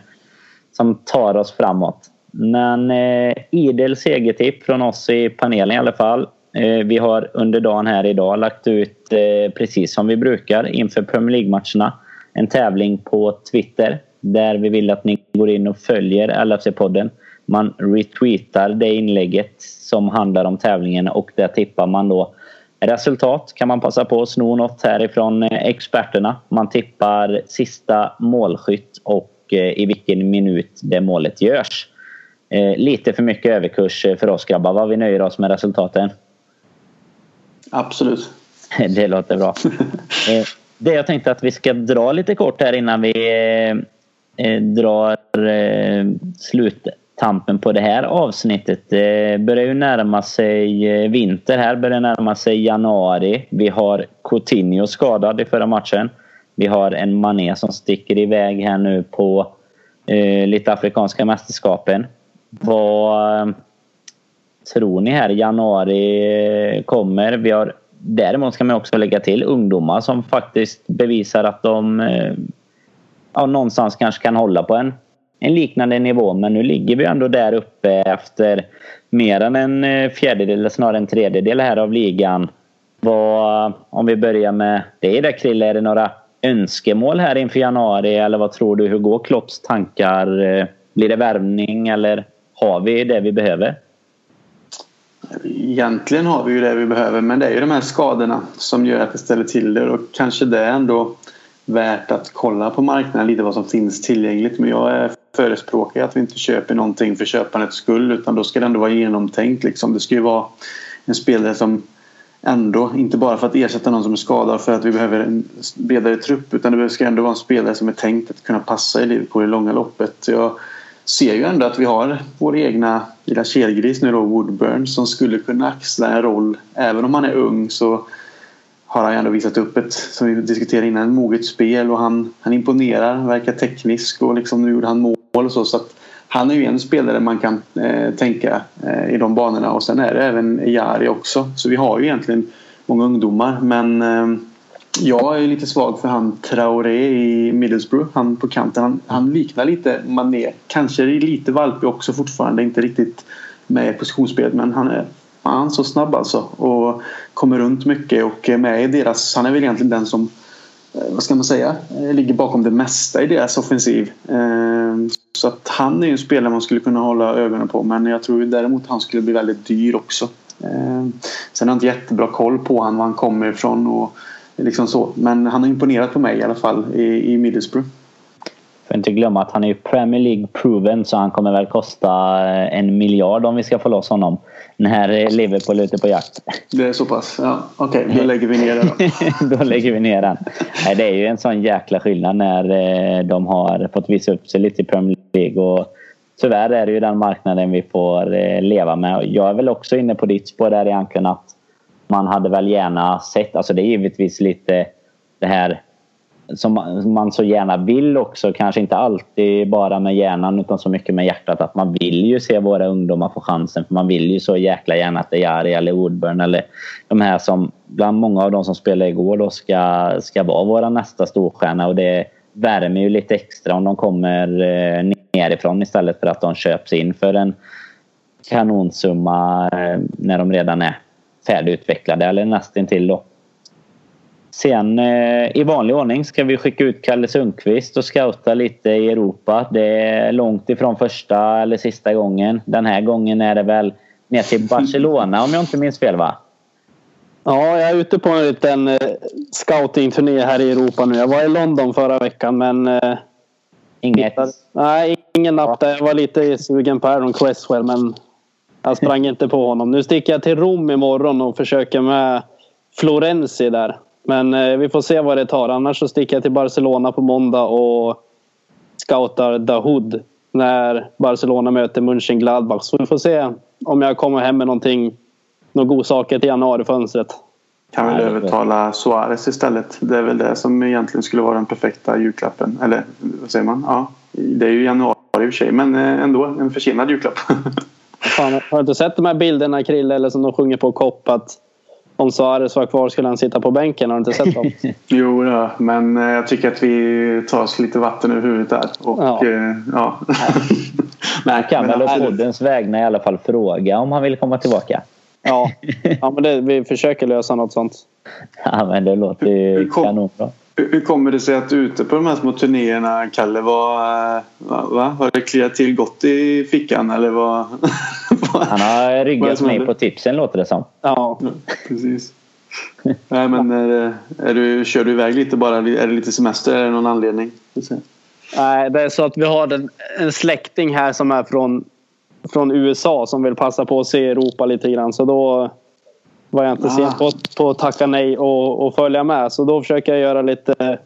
som tar oss framåt. Men eh, idel segertipp från oss i panelen i alla fall. Eh, vi har under dagen här idag lagt ut, eh, precis som vi brukar inför Premier League-matcherna, en tävling på Twitter där vi vill att ni går in och följer LFC-podden. Man retweetar det inlägget som handlar om tävlingen och där tippar man då resultat. Kan man passa på att sno något härifrån eh, experterna. Man tippar sista målskytt och i vilken minut det målet görs. Lite för mycket överkurs för oss grabbar. Vad vi nöjer oss med resultaten. Absolut. [laughs] Det låter bra. [laughs] Eh, det jag tänkte att vi ska dra lite kort här innan vi eh, Eh, drar eh, sluttampen på det här avsnittet. Det börjar ju närma sig eh, vinter här, börjar närma sig januari. Vi har Coutinho skadad i förra matchen. Vi har en Mané som sticker iväg här nu på lite afrikanska mästerskapen. Vad tror ni här januari kommer? Vi har, däremot ska man också lägga till ungdomar som faktiskt bevisar att de eh, ja, någonstans kanske kan hålla på en, en liknande nivå. Men nu ligger vi ändå där uppe efter mer än en eh, fjärdedel, eller snarare en tredjedel här av ligan. Vad, om vi börjar med dig där Krille, är det några önskemål här inför januari eller vad tror du? Hur går Klopps tankar? Eh, blir det värvning eller har vi det vi behöver? Egentligen har vi ju det vi behöver men det är ju de här skadorna som gör att det ställer till det och kanske det ändå värt att kolla på marknaden lite vad som finns tillgängligt men jag är förespråkare att vi inte köper någonting för köpandets skull utan då ska det ändå vara genomtänkt liksom. Det ska ju vara en spelare som ändå, inte bara för att ersätta någon som är skadad för att vi behöver en bredare trupp utan det ska ändå vara en spelare som är tänkt att kunna passa i Liverpool i långa loppet. Jag ser ju ändå att vi har vår egna lilla kelgris nu då, Woodburn, som skulle kunna axla en roll. Även om han är ung så har han ju ändå visat upp ett, som vi diskuterade innan, moget spel och han, han imponerar, verkar teknisk och liksom nu gjorde han mål och så. så att han är ju en spelare man kan eh, tänka eh, i de banorna och sen är det även Jari också. Så vi har ju egentligen många ungdomar men eh, jag är lite svag för han Traoré i Middlesbrough. Han på kanten. Han, han liknar lite Mané. Kanske lite valpig också fortfarande. Inte riktigt med i positionsspelet men han är fan så snabb alltså. Och kommer runt mycket och är med i deras... Han är väl egentligen den som eh, vad ska man säga, eh, ligger bakom det mesta i deras offensiv. Ehm, så att han är ju en spelare man skulle kunna hålla ögonen på men jag tror däremot han skulle bli väldigt dyr också. Ehm, sen har jag inte jättebra koll på han, var han kommer ifrån och liksom så. Men han har imponerat på mig i alla fall i, i Middlesbrough. Får inte glömma att han är ju Premier League proven så han kommer väl kosta en miljard om vi ska få loss honom. När Liverpool är ute på jakt. Det är så pass? Ja, Okej, okay, då lägger vi ner det då. [laughs] då lägger vi ner den. Det är ju en sån jäkla skillnad när eh, de har fått visa upp sig lite i Premier League. Och tyvärr är det ju den marknaden vi får eh, leva med. Jag är väl också inne på ditt spår där egentligen att man hade väl gärna sett, alltså det är givetvis lite det här som man så gärna vill också. Kanske inte alltid bara med hjärnan utan så mycket med hjärtat. Att man vill ju se våra ungdomar få chansen. För man vill ju så jäkla gärna att det är eller Woodburn eller de här som bland många av de som spelade igår då ska, ska vara våra nästa storstjärna. Och det värmer ju lite extra om de kommer eh, nerifrån istället för att de köps in för en kanonsumma eh, när de redan är färdigutvecklade eller nästintill då. Sen eh, i vanlig ordning ska vi skicka ut Kalle Sundqvist och scouta lite i Europa. Det är långt ifrån första eller sista gången. Den här gången är det väl ner till Barcelona om jag inte minns fel va? Ja, jag är ute på en liten eh, scoutingturné här i Europa nu. Jag var i London förra veckan men... Eh, Inget? Nej, ingen napp där. Jag var lite sugen på Aaron Cresswell men jag sprang inte på honom. Nu sticker jag till Rom imorgon och försöker med Florenzi där. Men eh, vi får se vad det tar. Annars så sticker jag till Barcelona på måndag och scoutar Dahoud när Barcelona möter Mönchengladbach. Så vi får se om jag kommer hem med någonting, några godsaker till januarifönstret. Kan väl övertala Suarez istället. Det är väl det som egentligen skulle vara den perfekta julklappen. Eller vad säger man? Ja, det är ju januari i och för sig men eh, ändå en försenad julklapp. [laughs] Fan, har du inte sett de här bilderna Krille eller som de sjunger på Kopp att om Suarez var kvar skulle han sitta på bänken. Har du inte sett dem? [laughs] jo, ja, men eh, jag tycker att vi tar oss lite vatten ur huvudet där. Och, ja. Eh, ja. [laughs] Man kan väl å poddens vägnar i alla fall fråga om han vill komma tillbaka. Ja, [laughs] ja men det, vi försöker lösa något sånt. Ja, men det låter ju kanonbra. Hur kommer det sig att du ute på de här små turnéerna, Kalle, var, va, va? har det kliat till gott i fickan eller vad? [laughs] Han har ryggat mig på tipsen låter det som. Ja, precis. Nej, men är, är du, kör du iväg lite bara? Är det lite semester? Är det någon anledning? Nej, det är så att vi har en, en släkting här som är från, från USA som vill passa på att se Europa lite grann. Så då var jag inte ah. sen på, på att tacka nej och, och följa med. Så då försöker jag göra lite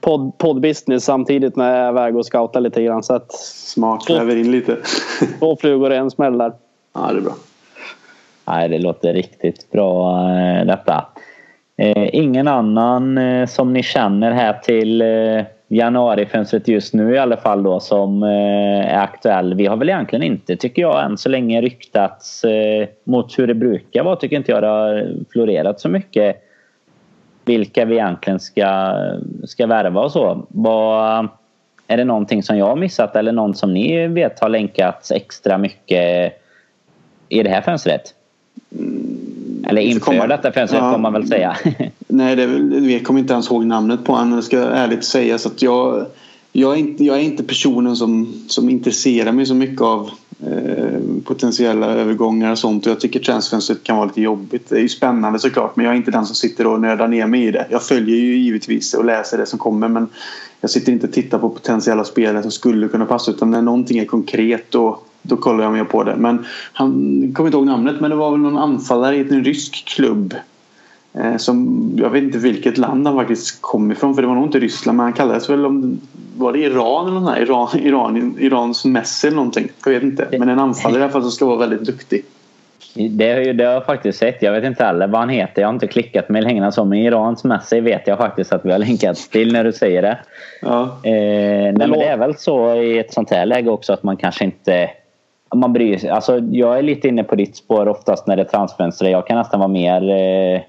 podd, poddbusiness samtidigt när jag är iväg och scoutar lite grann. Så att Smart, väver in lite. [laughs] två flugor i en smäll där. Ja, det är bra. Nej, det låter riktigt bra eh, detta. Eh, ingen annan eh, som ni känner här till januarifönstret just nu i alla fall då som eh, är aktuell. Vi har väl egentligen inte, tycker jag, än så länge ryktats eh, mot hur det brukar vara. Tycker inte jag det har florerat så mycket vilka vi egentligen ska, ska värva och så. Vad, är det någonting som jag har missat eller någon som ni vet har länkats extra mycket i det här fönstret? Mm, eller inför detta fönstret ja, får man väl säga. [laughs] nej, det jag kommer inte ens ihåg namnet på honom. Det ska ärligt sägas att jag, jag, är inte, jag är inte personen som, som intresserar mig så mycket av eh, potentiella övergångar och sånt. Och jag tycker transfönstret kan vara lite jobbigt. Det är ju spännande såklart men jag är inte den som sitter och nördar ner mig i det. Jag följer ju givetvis och läser det som kommer men jag sitter inte och tittar på potentiella spelare som skulle kunna passa utan när någonting är konkret då, då kollar jag mer på det. Men han kommer inte ihåg namnet men det var väl någon anfallare i en rysk klubb Eh, som, jag vet inte vilket land han faktiskt kom ifrån för det var nog inte Ryssland men han kallades väl om var det Iran eller något Iran, Iran, Irans Messi eller någonting. Jag vet inte. Men en anfallare i alla fall som ska vara väldigt duktig. Det har, det har jag faktiskt sett. Jag vet inte heller vad han heter. Jag har inte klickat med längre så. Men Irans Messi vet jag faktiskt att vi har länkat till när du säger det. Ja. Eh, nej, men det är väl så i ett sånt här läge också att man kanske inte man bryr sig. Alltså, jag är lite inne på ditt spår oftast när det är transfönster. Jag kan nästan vara mer eh,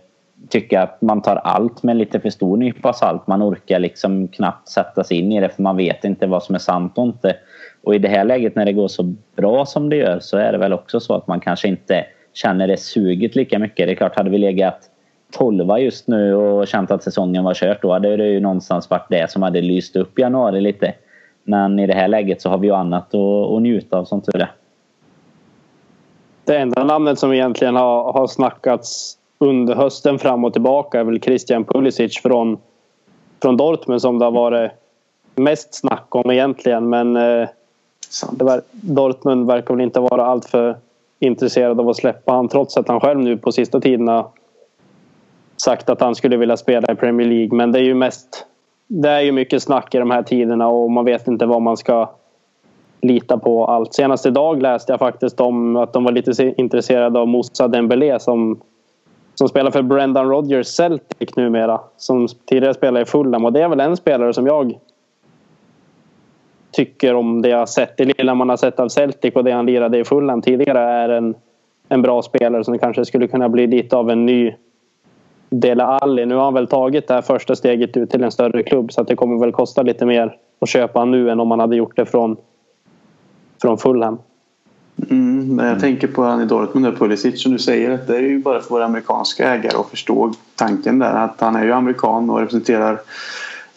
tycka att man tar allt med lite för stor nypa salt. Man orkar liksom knappt sätta sig in i det för man vet inte vad som är sant och inte. Och i det här läget när det går så bra som det gör så är det väl också så att man kanske inte känner det suget lika mycket. Det är klart, hade vi legat 12 just nu och känt att säsongen var kört då hade det ju någonstans varit det som hade lyst upp januari lite. Men i det här läget så har vi ju annat att, att njuta av som tur är det enda namnet som egentligen har, har snackats under hösten fram och tillbaka är väl Christian Pulisic från, från Dortmund som det har varit mest snack om egentligen. Men eh, var, Dortmund verkar väl inte vara alltför intresserad av att släppa han trots att han själv nu på sista tiden har sagt att han skulle vilja spela i Premier League. Men det är ju mest det är ju mycket snack i de här tiderna och man vet inte vad man ska lita på allt. Senast idag läste jag faktiskt om att de var lite intresserade av Moussa Dembélé som, som spelar för Brendan Rodgers Celtic numera. Som tidigare spelade i Fulham och det är väl en spelare som jag tycker om det jag sett. Det lilla man har sett av Celtic och det han lirade i Fulham tidigare är en, en bra spelare som kanske skulle kunna bli lite av en ny Dela Alli. Nu har han väl tagit det här första steget ut till en större klubb så att det kommer väl kosta lite mer att köpa nu än om man hade gjort det från, från Fulham. Mm, men jag tänker på han i Dortmund, Pulisic, som du säger. Att det är ju bara för våra amerikanska ägare att förstå tanken där. Att han är ju amerikan och representerar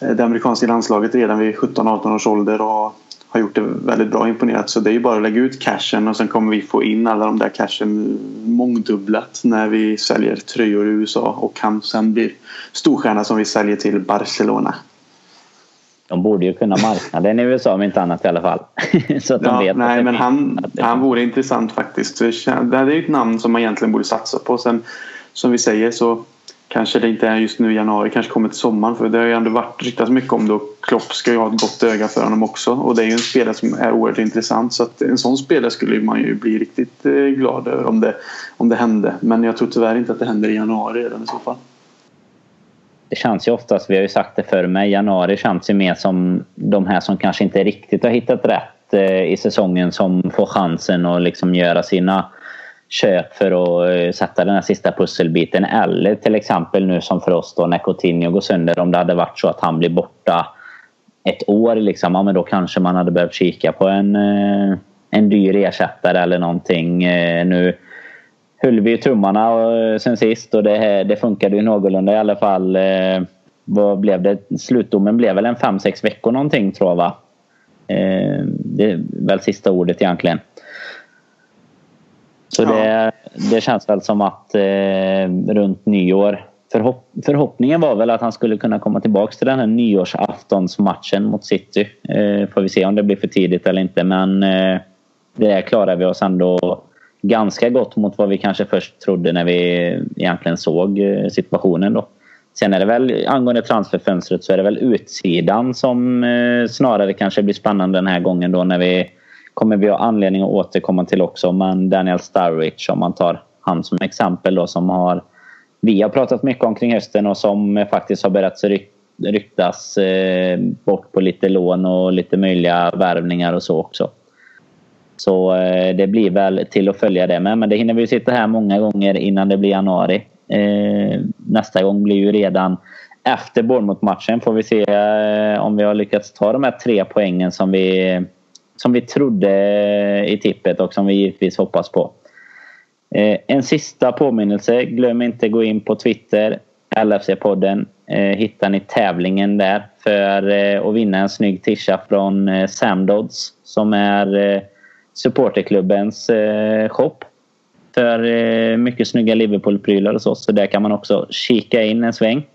eh, det amerikanska landslaget redan vid 17-18 års ålder och har gjort det väldigt bra imponerat. Så det är ju bara att lägga ut cashen och sen kommer vi få in alla de där cashen mångdubblat när vi säljer tröjor i USA och han sen blir storstjärna som vi säljer till Barcelona. De borde ju kunna marknaden i USA om inte annat i alla fall. [laughs] så att de ja, vet nej, men han, han vore intressant faktiskt. Det är ju ett namn som man egentligen borde satsa på. Sen som vi säger så Kanske det inte är just nu i januari, kanske kommer till sommaren. För det har ju ändå varit ryktats mycket om det och Klopp ska ju ha ett gott öga för honom också. Och det är ju en spelare som är oerhört intressant. Så att en sån spelare skulle man ju bli riktigt eh, glad över om det, om det hände. Men jag tror tyvärr inte att det händer i januari redan i så fall. Det känns ju oftast, vi har ju sagt det förr men januari känns ju mer som de här som kanske inte riktigt har hittat rätt eh, i säsongen som får chansen att liksom göra sina köp för att eh, sätta den här sista pusselbiten. Eller till exempel nu som för oss då när Coutinho går sönder. Om det hade varit så att han blir borta ett år liksom, ja, men då kanske man hade behövt kika på en, eh, en dyr ersättare eller någonting. Nu höll vi tummarna sen sist och det, det funkade ju någorlunda i alla fall. Vad blev det? Slutdomen blev väl en 5-6 veckor någonting tror jag va? Det är väl sista ordet egentligen. Så ja. det, det känns väl som att eh, runt nyår förhopp, förhoppningen var väl att han skulle kunna komma tillbaka till den här nyårsaftonsmatchen mot City. Eh, får vi se om det blir för tidigt eller inte men eh, det klarar vi oss ändå ganska gott mot vad vi kanske först trodde när vi egentligen såg eh, situationen då. Sen är det väl angående transferfönstret så är det väl utsidan som eh, snarare kanske blir spännande den här gången då när vi kommer vi ha anledning att återkomma till också. Men Daniel Sturridge om man tar han som exempel då som har vi har pratat mycket om kring hösten och som faktiskt har börjat ryktas eh, bort på lite lån och lite möjliga värvningar och så också. Så eh, det blir väl till att följa det med. Men det hinner vi sitta här många gånger innan det blir januari. Eh, nästa gång blir ju redan efter Bournemouth-matchen får vi se eh, om vi har lyckats ta de här tre poängen som vi som vi trodde eh, i tippet och som vi givetvis hoppas på. Eh, en sista påminnelse. Glöm inte gå in på Twitter. LFC-podden. Hittar ni tävlingen där för att vinna en snygg tisha från Samdods som är supporterklubbens eh, shop för eh, mycket snygga Liverpool-prylar och så. Så där kan man också kika in en sväng.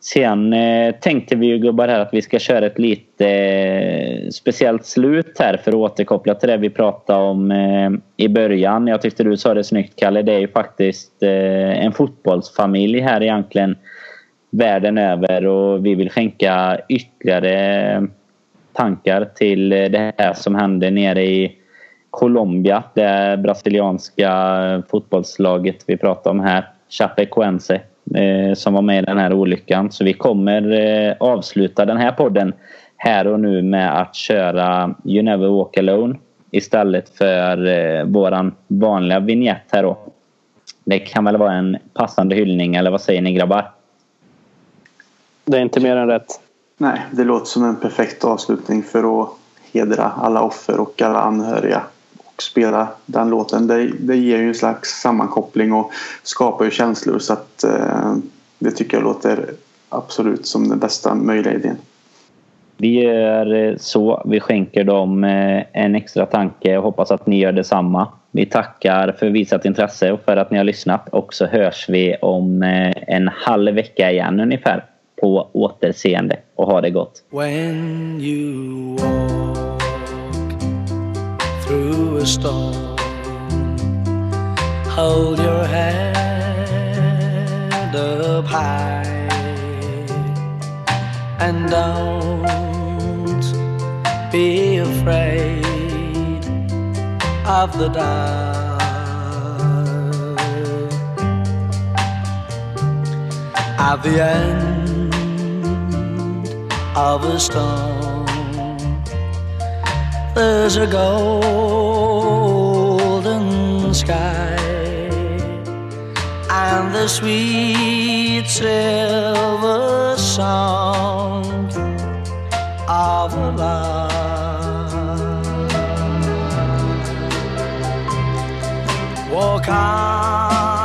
Sen eh, tänkte vi ju gubbar här att vi ska köra ett lite eh, speciellt slut här för att återkoppla till det vi pratade om eh, i början. Jag tyckte du sa det snyggt Kalle. Det är ju faktiskt eh, en fotbollsfamilj här egentligen världen över och vi vill skänka ytterligare eh, tankar till det här som hände nere i Colombia. Det brasilianska fotbollslaget vi pratar om här. Chapecoense eh, som var med i den här olyckan. Så vi kommer eh, avsluta den här podden här och nu med att köra You Never Walk Alone istället för eh, våran vanliga vignett här då. Det kan väl vara en passande hyllning eller vad säger ni grabbar? Det är inte mer än rätt. Nej, det låter som en perfekt avslutning för att hedra alla offer och alla anhöriga spela den låten. Det, det ger ju en slags sammankoppling och skapar ju känslor så att eh, det tycker jag låter absolut som den bästa möjliga idén. Vi gör eh, så. Vi skänker dem eh, en extra tanke och hoppas att ni gör detsamma. Vi tackar för visat intresse och för att ni har lyssnat och så hörs vi om eh, en halv vecka igen ungefär. På återseende och ha det gott. Through a storm. Hold your head up high And don't be afraid of the dark. At the end of a storm there's a golden sky and the sweet silver sound of love. Walk on.